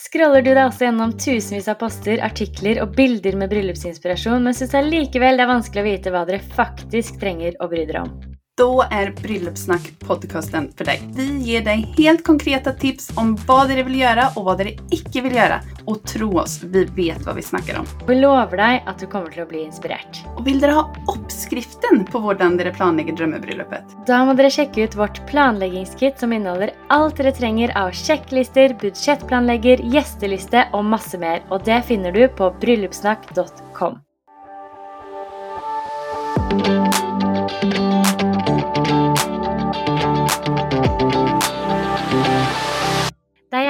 Scroller du deg også gjennom tusenvis av poster, artikler og bilder med bryllupsinspirasjon, men syns allikevel det er vanskelig å vite hva dere faktisk trenger å bry dere om? Då är Bröllopssnack podcasten för dig. Vi ger dig helt konkreta tips om vad det är du vill göra och vad det är du inte vill göra. Och tro oss, vi vet vad vi snackar om. Vi lover deg at du kommer å bli inspirert. Och vill du ha uppskriften på hvordan dere planlegger drømmebrylluppet? Da må dere sjekke ut vårt planleggingskit som inneholder alt dere trenger av sjekklister, budsjettplanlegger, gjesteliste og masse mer. Og det finner du på bryllupssnakk.com.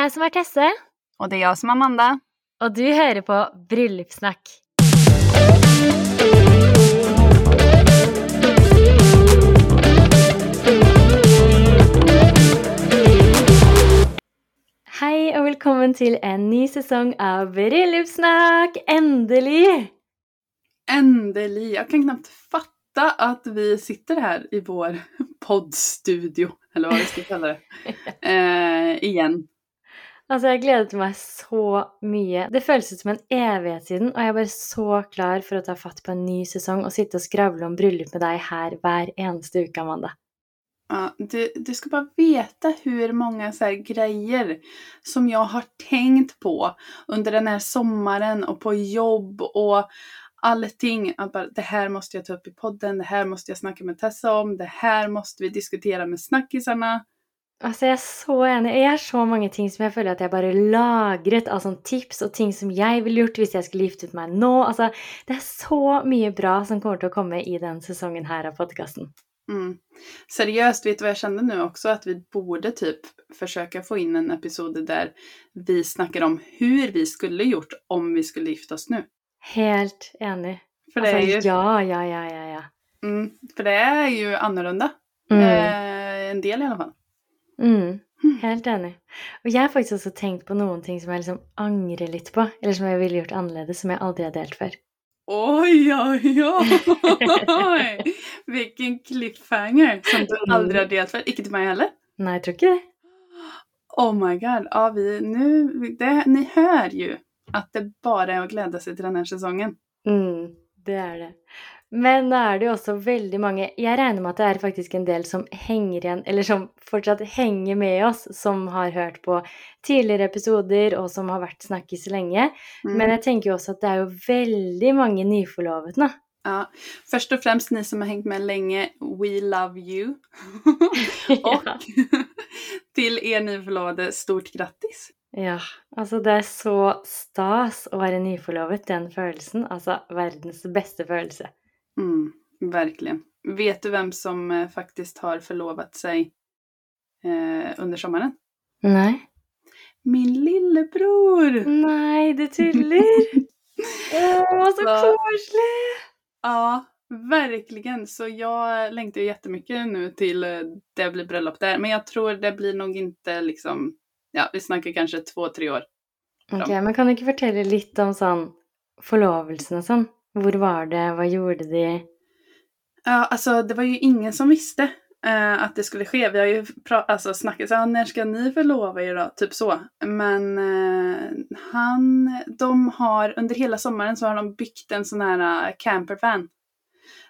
Jeg som er Tesse, Och det är jag som är Amanda. og du hører på Bryllupssnakk. Hei og velkommen til en ny sesong av Bryllupssnakk! Endelig! Äntligen! Jag kan knappt fatta att vi sitter här i vår poddstudio, eller vad vi ska kalla det, eh, igen. Altså, jeg gledet meg så mye. Det føles ut som en evighet siden, og jeg er bare så klar for å ta fatt på en ny sesong og sitte og skravle om bryllup med deg her hver eneste uke, Amanda. Ja, du, du ska bara veta hur många så här grejer som jag har tänkt på under den här sommaren och på jobb och allting. Att bara, det här måste jag ta upp i podden, det här måste jag snacka med Tessa om, det här måste vi diskutera med snackisarna. Altså, jeg er så enig. Jeg er så mange ting som jeg føler at jeg bare lagret av sånn tips og ting som jeg ville gjort hvis jeg skulle giftet meg nå. Altså, det er så mye bra som kommer til å komme i den sesongen her av podkasten. Mm. Seriöst, vet du vad jag kände nu också? Att vi borde typ försöka få in en episod där vi snackar om hur vi skulle gjort om vi skulle gifta oss nu. Helt enig. För det Altså, är ju, ja, ja, ja, ja, ja. mm, för det är ju annorlunda. Mm. Eh, en del i alla fall. Mm. Helt enig. Og jeg har faktisk også tenkt på noen ting som jeg liksom angrer litt på, eller som jeg ville gjort annerledes, som jeg aldri har delt før. Oj, oj, oj! Vilken cliffhanger som du Mm. aldrig har delat för. Icke till mig heller. Nei, jeg tror ikke det. Oh my god. Ja, vi, nu, det, ni hör ju att det bara är att glädja sig till den här säsongen. Mm, det er det. Men nå er det jo også veldig mange Jeg regner med at det er faktisk en del som henger igjen, eller som fortsatt henger med oss, som har hørt på tidligere episoder, og som har vært snakkis lenge. Mm. Men jeg tenker jo også at det er jo veldig mange nyforlovet nå. Ja, först och främst ni som har hängt med länge, we love you. och till er nyförlovade, stort grattis! Ja, altså det er så stas å være nyforlovet, den følelsen. Altså verdens beste følelse. Mm, verkligen. Vet du vem som eh, faktiskt har förlovat sig eh, under sommaren? Nei? Min lillebror! Nei, du tuller! Å, så koselig! Ja, verkligen. Så jag längtar ju jättemycket nu till eh, det blir bröllop där. Men jag tror det blir nog inte liksom, ja vi snackar kanske två, tre år. Ok, men kan du ikke fortelle litt om sånn forlovelsen og sånn? Hur var det, Vad gjorde de? Ja, alltså det var ju ingen som visste eh, att det skulle ske. Vi har ju alltså, snackat så ah, när ska ni förlova er då? Typ så. Men eh, han, de har, under hela sommaren så har de byggt en sån här eh, campervan.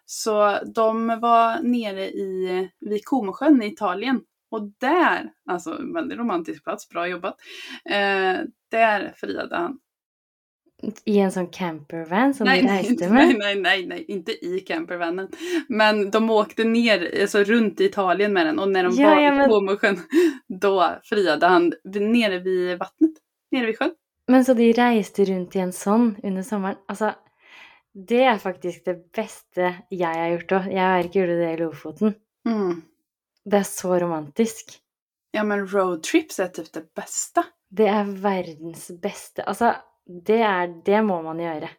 Så de var nere i, vid Comosjön i Italien. Och där, alltså en väldigt romantisk plats, bra jobbat. Eh, där friade han. I en sånn campervan som Nej, nej, nej, nej, nej, nej, inte i campervanen. Men de åkte ner, alltså runt i Italien med den och när de Ja, var ja, i men- Comosjön då friade han nere vid vattnet, nere vid sjön. Men så de reiste rundt i en sånn under sommaren? Altså, det er faktisk det beste jeg har gjort òg. Jeg har ikke gjort det i Lofoten. Mm. Det er så romantisk. Ja men roadtrips är typ det bästa. Det er verdens beste Altså, det er Det må man gjøre.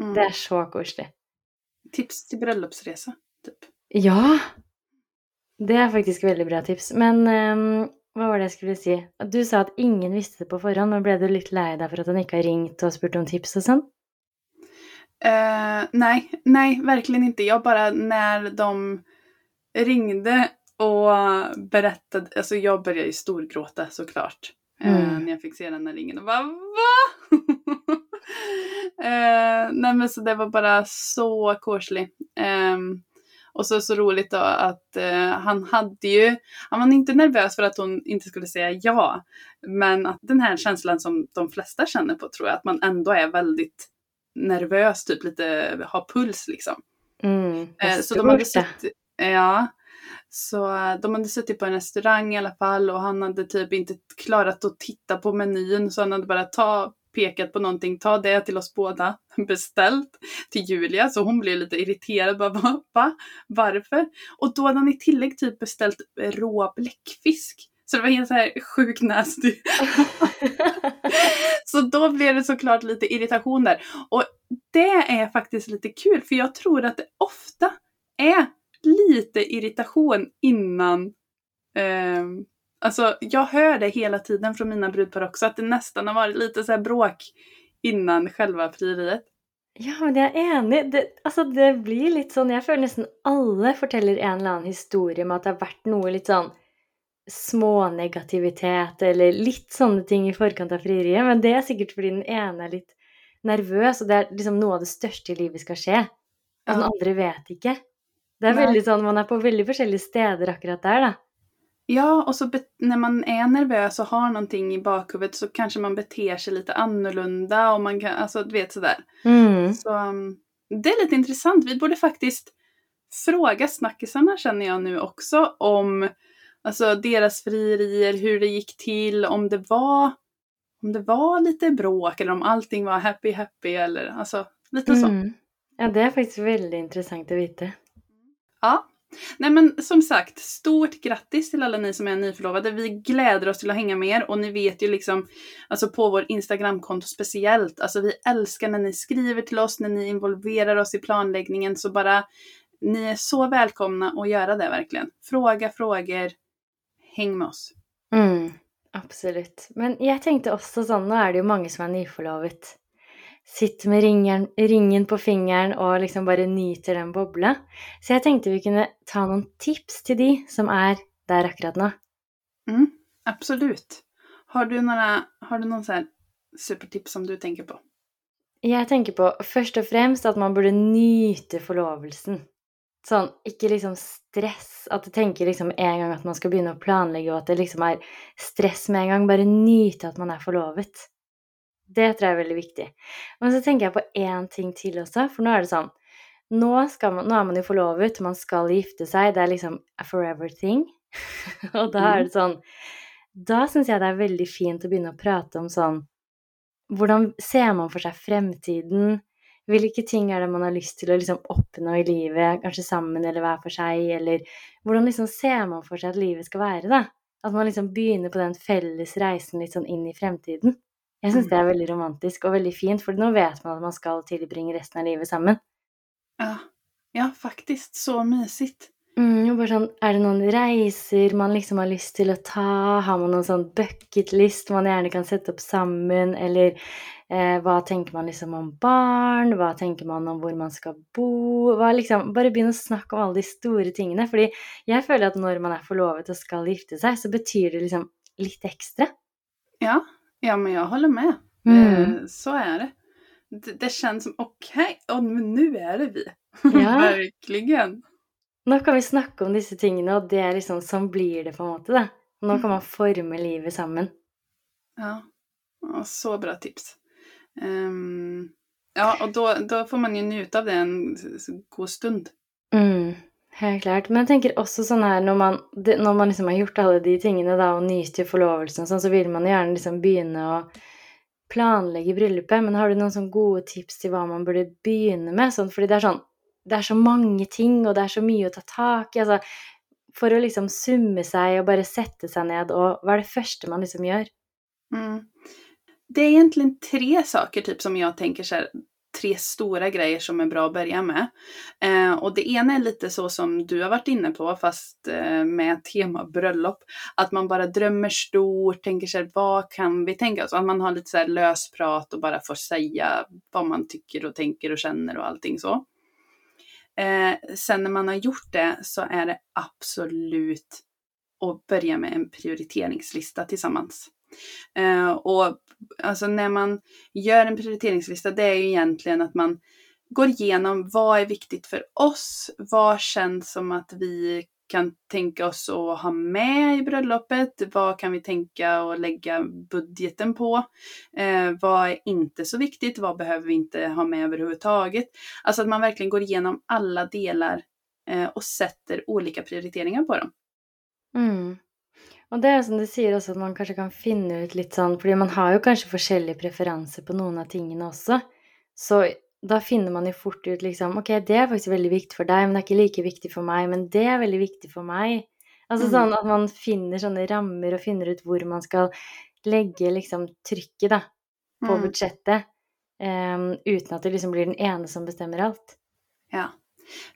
Mm. Det er så koselig. Tips till bröllopsresa, typ. Ja! Det er faktisk veldig bra tips. Men ehm, hva var det jeg skulle si? Du sa at ingen visste det på forhånd. og ble du litt lei deg for at han ikke har ringt og spurt om tips og sånn? Eh, nej, nej, verkligen inte. Jag bara när de ringde och berättade, alltså jag började ju storgråta såklart. Eh, när jag fick se den här ringen och bara VA? Eh, nej men så det var bara så korslig. Eh, och så så roligt då att eh, han hade ju, han var inte nervös för att hon inte skulle säga ja. Men att den här känslan som de flesta känner på tror jag, att man ändå är väldigt nervös, typ lite har puls liksom. Mm, Eh, så de hade suttit, ja, så eh, de hade suttit på en restaurang i alla fall och han hade typ inte klarat att titta på menyn så han hade bara ta, pekat på någonting, ta det till oss båda, beställt till Julia så hon blev lite irriterad, bara va? va? Varför? Och då hade han i tillägg typ beställt rå bläckfisk. Så det var helt så här sjukt nasty. så då blev det såklart lite irritation där. Och det är faktiskt lite kul för jag tror att det ofta är lite irritation innan eh, Alltså jag hör det hela tiden från mina brudpar också att det nästan har varit lite så här bråk innan själva frieriet. Ja, men jeg er enig. Det, altså, det blir litt sånn Jeg føler nesten alle forteller en eller annen historie med at det har vært noe litt sånn smånegativitet eller litt sånne ting i forkant av frieriet. Men det er sikkert fordi den ene er litt nervøs, og det er liksom noe av det største i livet skal skje. Og den andre vet ikke. Det Nei. veldig sånn, Man er på veldig forskjellige steder akkurat der, da. Ja, och så när man är nervös och har någonting i bakhuvudet så kanske man beter sig lite annorlunda och man kan, alltså du vet sådär. Mm. Så um, det är lite intressant. Vi borde faktiskt fråga snackisarna känner jag nu också om alltså deras frierier, hur det gick till, om det var om det var lite bråk eller om allting var happy happy eller alltså lite så. Mm. Ja, det er faktisk veldig interessant å vite. Ja. Nej men som sagt, stort grattis till alla ni som är nyförlovade. Vi gläder oss till att hänga med er och ni vet ju liksom, alltså på vår Instagramkonto speciellt, alltså vi älskar när ni skriver till oss, när ni involverar oss i planläggningen så bara, ni är så välkomna att göra det verkligen. Fråga frågor, häng med oss. Mm, absolut. Men jag tänkte också sånn, nu är det ju många som är nyförlovade. Sitter med ringen, ringen på fingeren og liksom bare nyter den bobla. Så jeg tenkte vi kunne ta noen tips til de som er der akkurat nå. Mm, absolut. Har du några, har du någon sån här supertips som du tänker på? Jeg tenker på først og fremst at man burde nyte forlovelsen. Sånn, ikke liksom stress. At du tenker liksom en gang at man skal begynne å planlegge, og at det liksom er stress med en gang. Bare nyte at man er forlovet. Det tror jeg er veldig viktig. Men så tenker jeg på én ting til også, for nå er det sånn Nå, skal man, nå er man jo forlovet, man skal gifte seg, det er liksom a forever thing. og da er det sånn Da syns jeg det er veldig fint å begynne å prate om sånn hvordan ser man for seg fremtiden? Hvilke ting er det man har lyst til å liksom oppnå i livet, kanskje sammen eller hver for seg, eller hvordan liksom ser man for seg at livet skal være, da? At man liksom begynner på den felles reisen litt sånn inn i fremtiden. Jeg syns det er veldig romantisk og veldig fint, for nå vet man at man skal tilbringe resten av livet sammen. Ja, ja faktiskt så mysigt. Mm, bare sånn, er det noen reiser man liksom har lyst til å ta? Har man noen sånn bucketlist man gjerne kan sette opp sammen? Eller eh, hva tenker man liksom om barn? Hva tenker man om hvor man skal bo? Liksom, bare begynn å snakke om alle de store tingene. Fordi jeg føler at når man er forlovet og skal gifte seg, så betyr det liksom litt ekstra. Ja, ja men jag håller med. Mm. Eh, så är det. Det, det känns som okej, okay, men nu är det vi. Ja. Verkligen. Nå kan vi snakke om disse tingene, og det er liksom sånn blir det på en måte, da. Nå kan man forme livet sammen. Ja, ja så bra tips. Ehm, ja, och då, då får man ju njuta av det en god stund. Mm, helt klart. Men jeg tenker også sånn her når man, det, når man liksom har gjort alle de tingene da, og nyter forlovelsen, sånn, så vil man jo gjerne liksom begynne å planlegge bryllupet. Men har du noen sånn gode tips til hva man burde begynne med? Sånn, fordi det er sånn Det er så mange ting, og det er så mye å ta tak i. Altså, for å liksom summe seg og bare sette seg ned, og hva er det første man liksom gjør? Mm. Det är egentligen tre saker typ som jag tänker så här, tre stora grejer som är bra att börja med. Eh, och det ena är lite så som du har varit inne på fast eh, med tema bröllop. Att man bara drömmer stort, tänker sig vad kan vi tänka oss? Att man har lite så här lösprat och bara får säga vad man tycker och tänker och känner och allting så. Eh, sen när man har gjort det så är det absolut att börja med en prioriteringslista tillsammans. Eh, och alltså när man gör en prioriteringslista, det är ju egentligen att man går igenom vad är viktigt för oss? Vad känns som att vi kan tänka oss att ha med i bröllopet? Vad kan vi tänka och lägga budgeten på? Eh, vad är inte så viktigt? Vad behöver vi inte ha med överhuvudtaget? Alltså att man verkligen går igenom alla delar eh, och sätter olika prioriteringar på dem. Mm. Och det är som du säger också att man kanske kan finna ut lite sånt, för man har ju kanske olika preferenser på några av tingene också. Så då finner man ju fort ut liksom Ok, det är faktiskt väldigt viktigt för dig, men det är inte lika viktigt för mig, men det är väldigt viktigt för mig. Alltså mm. sånn at man finner sånne rammer och finner ut var man ska lägga liksom trykket da, på mm. budsjettet. Um, uten at det liksom blir den ene som bestämmer allt. Ja.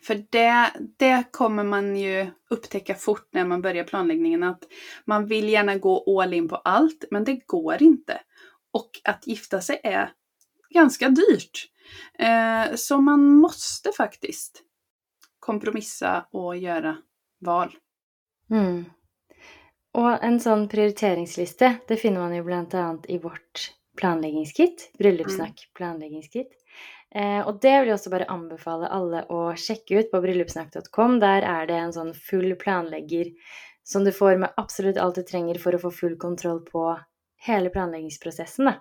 För det, det kommer man ju upptäcka fort när man börjar planläggningen att man vill gärna gå all in på allt, men det går inte. Och att gifta sig är ganska dyrt. Eh, så man måste faktiskt kompromissa och göra val. Mm. Och en sån prioriteringslista, det finner man ju bland annat i vårt planläggningskit, bröllopssnack mm. planläggningskit. Eh, och det vill jag också bara anbefale alla att checka ut på bröllopssnack.com. Där är det en sån full planlegger som du får med absolut allt du trenger för att få full kontroll på hela planläggningsprocessen.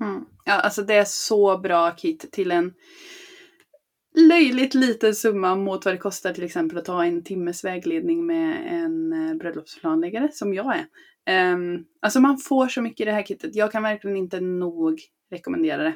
Mm. Ja, alltså det är så bra kit till en löjligt liten summa mot vad det kostar till exempel att ta en timmes vägledning med en eh, bröllopsplanläggare som jag är. Um, alltså man får så mycket i det här kittet. Jag kan verkligen inte nog rekommendera det.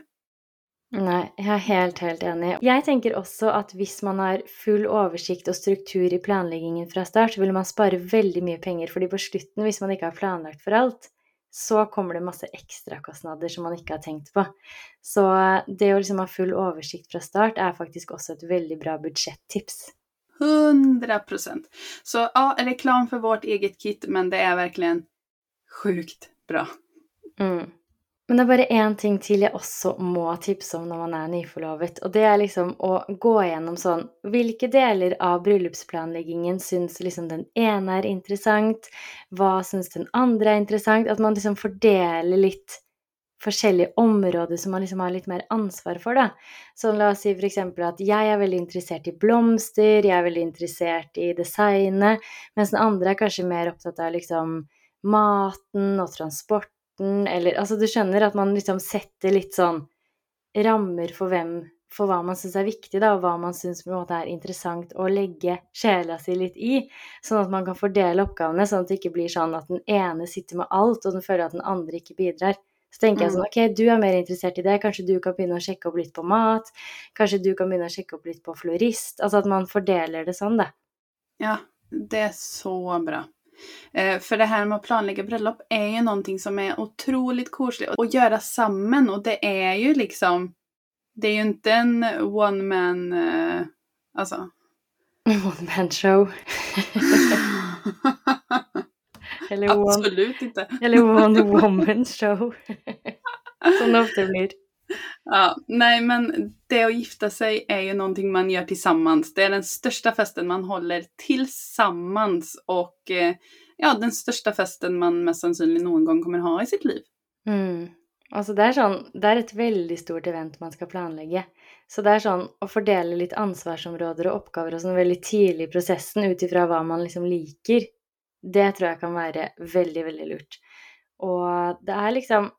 Nej, jag är helt, helt enig. Jag tänker också att om man har full översikt och struktur i planläggningen från start så vill man spara väldigt mycket pengar för på slutet, om man inte har planlagt för allt, så kommer det masse ekstrakostnader som man inte har tänkt på. Så det att liksom ha full översikt från start är faktiskt också ett väldigt bra budgettips. 100 procent. Så ja, reklam för vårt eget kit, men det är verkligen sjukt bra. Mm. Men det är bara en ting till jag också må tipsa om när man är nyförlovad och det är liksom att gå igenom sånn vilka delar av bryllupsplanleggingen syns liksom den ena är intressant, vad syns den andra är intressant, att man liksom fördelar lite olika områden som man liksom har lite mer ansvar för. Da. Så la oss si för exempel att jag är väldigt intresserad i blomster, jag är väldigt intresserad i design, medan den andra är kanskje mer opptatt av liksom maten och transport eller alltså du känner att man liksom sätter lite sån rammer för vem för vad man syns är viktigt och vad man syns är intressant att lägga själa sig lite i. Så att man kan fördela uppgifterna så att det inte blir så att den ena sitter med allt och den följer att den andra inte bidrar. Så tänker jag sånn, mm. ok, du är mer intresserad i det, kanske du kan börja checka upp lite på mat, kanske du kan börja checka upp lite på florist, alltså att man fördelar det sån där. Ja, det är så bra. Eh, för det här med att planlägga bröllop är ju någonting som är otroligt kosligt att göra samman och det är ju liksom det är ju inte en one man, eh, alltså. One man show. eller one, Absolut inte. eller one woman show. Som det ofta blir. Ja, nej men det att gifta sig är ju någonting man gör tillsammans. Det är den största festen man håller tillsammans och eh, ja, den största festen man mest sannolikt någon gång kommer ha i sitt liv. Mm. Alltså det är, sån, det är ett väldigt stort event man ska planlägga. Så det är sån att fördela lite ansvarsområden och uppgifter och sån väldigt tidigt i processen utifrån vad man liksom liker. Det tror jag kan vara väldigt, väldigt lurt. Och det är liksom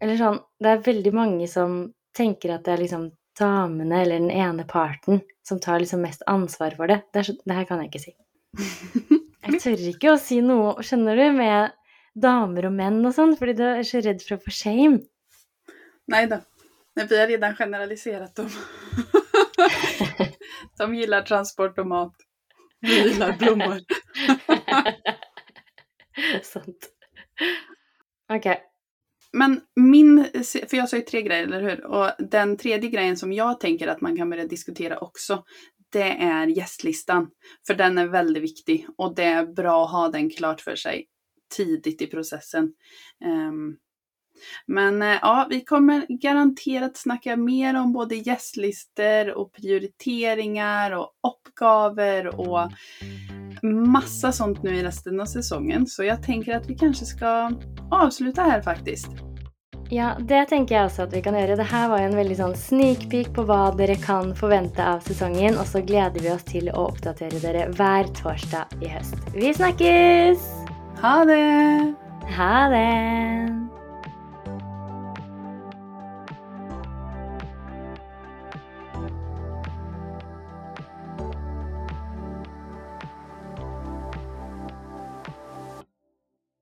eller sånn Det är väldigt många som tänker att det är liksom damene eller den ena parten som tar liksom mest ansvar för det. Det, så, det här kan jag inte säga. Jag tør ikke å si noe, skjønner du, med damer och män och sånt, för du är så rädd för att få shame. Nej då. Vi har redan generaliserat dem. De gillar transport och mat. Vi gillar blommor. Sant. Okej, okay. Men min, för jag sa ju tre grejer, eller hur? Och den tredje grejen som jag tänker att man kan börja diskutera också, det är gästlistan. För den är väldigt viktig och det är bra att ha den klart för sig tidigt i processen. Um, men eh, ja, vi kommer garanterat snacka mer om både gästlistor och prioriteringar och uppgaver och mm massa sånt nu i resten av säsongen så jag tänker att vi kanske ska avsluta här faktiskt. Ja, det tenker jeg også at vi kan gjøre. Det her var jo en veldig sånn sneak peek på hva dere kan forvente av sesongen. Og så gleder vi oss til å oppdatere dere hver torsdag i høst. Vi snakkes! Ha det! Ha det!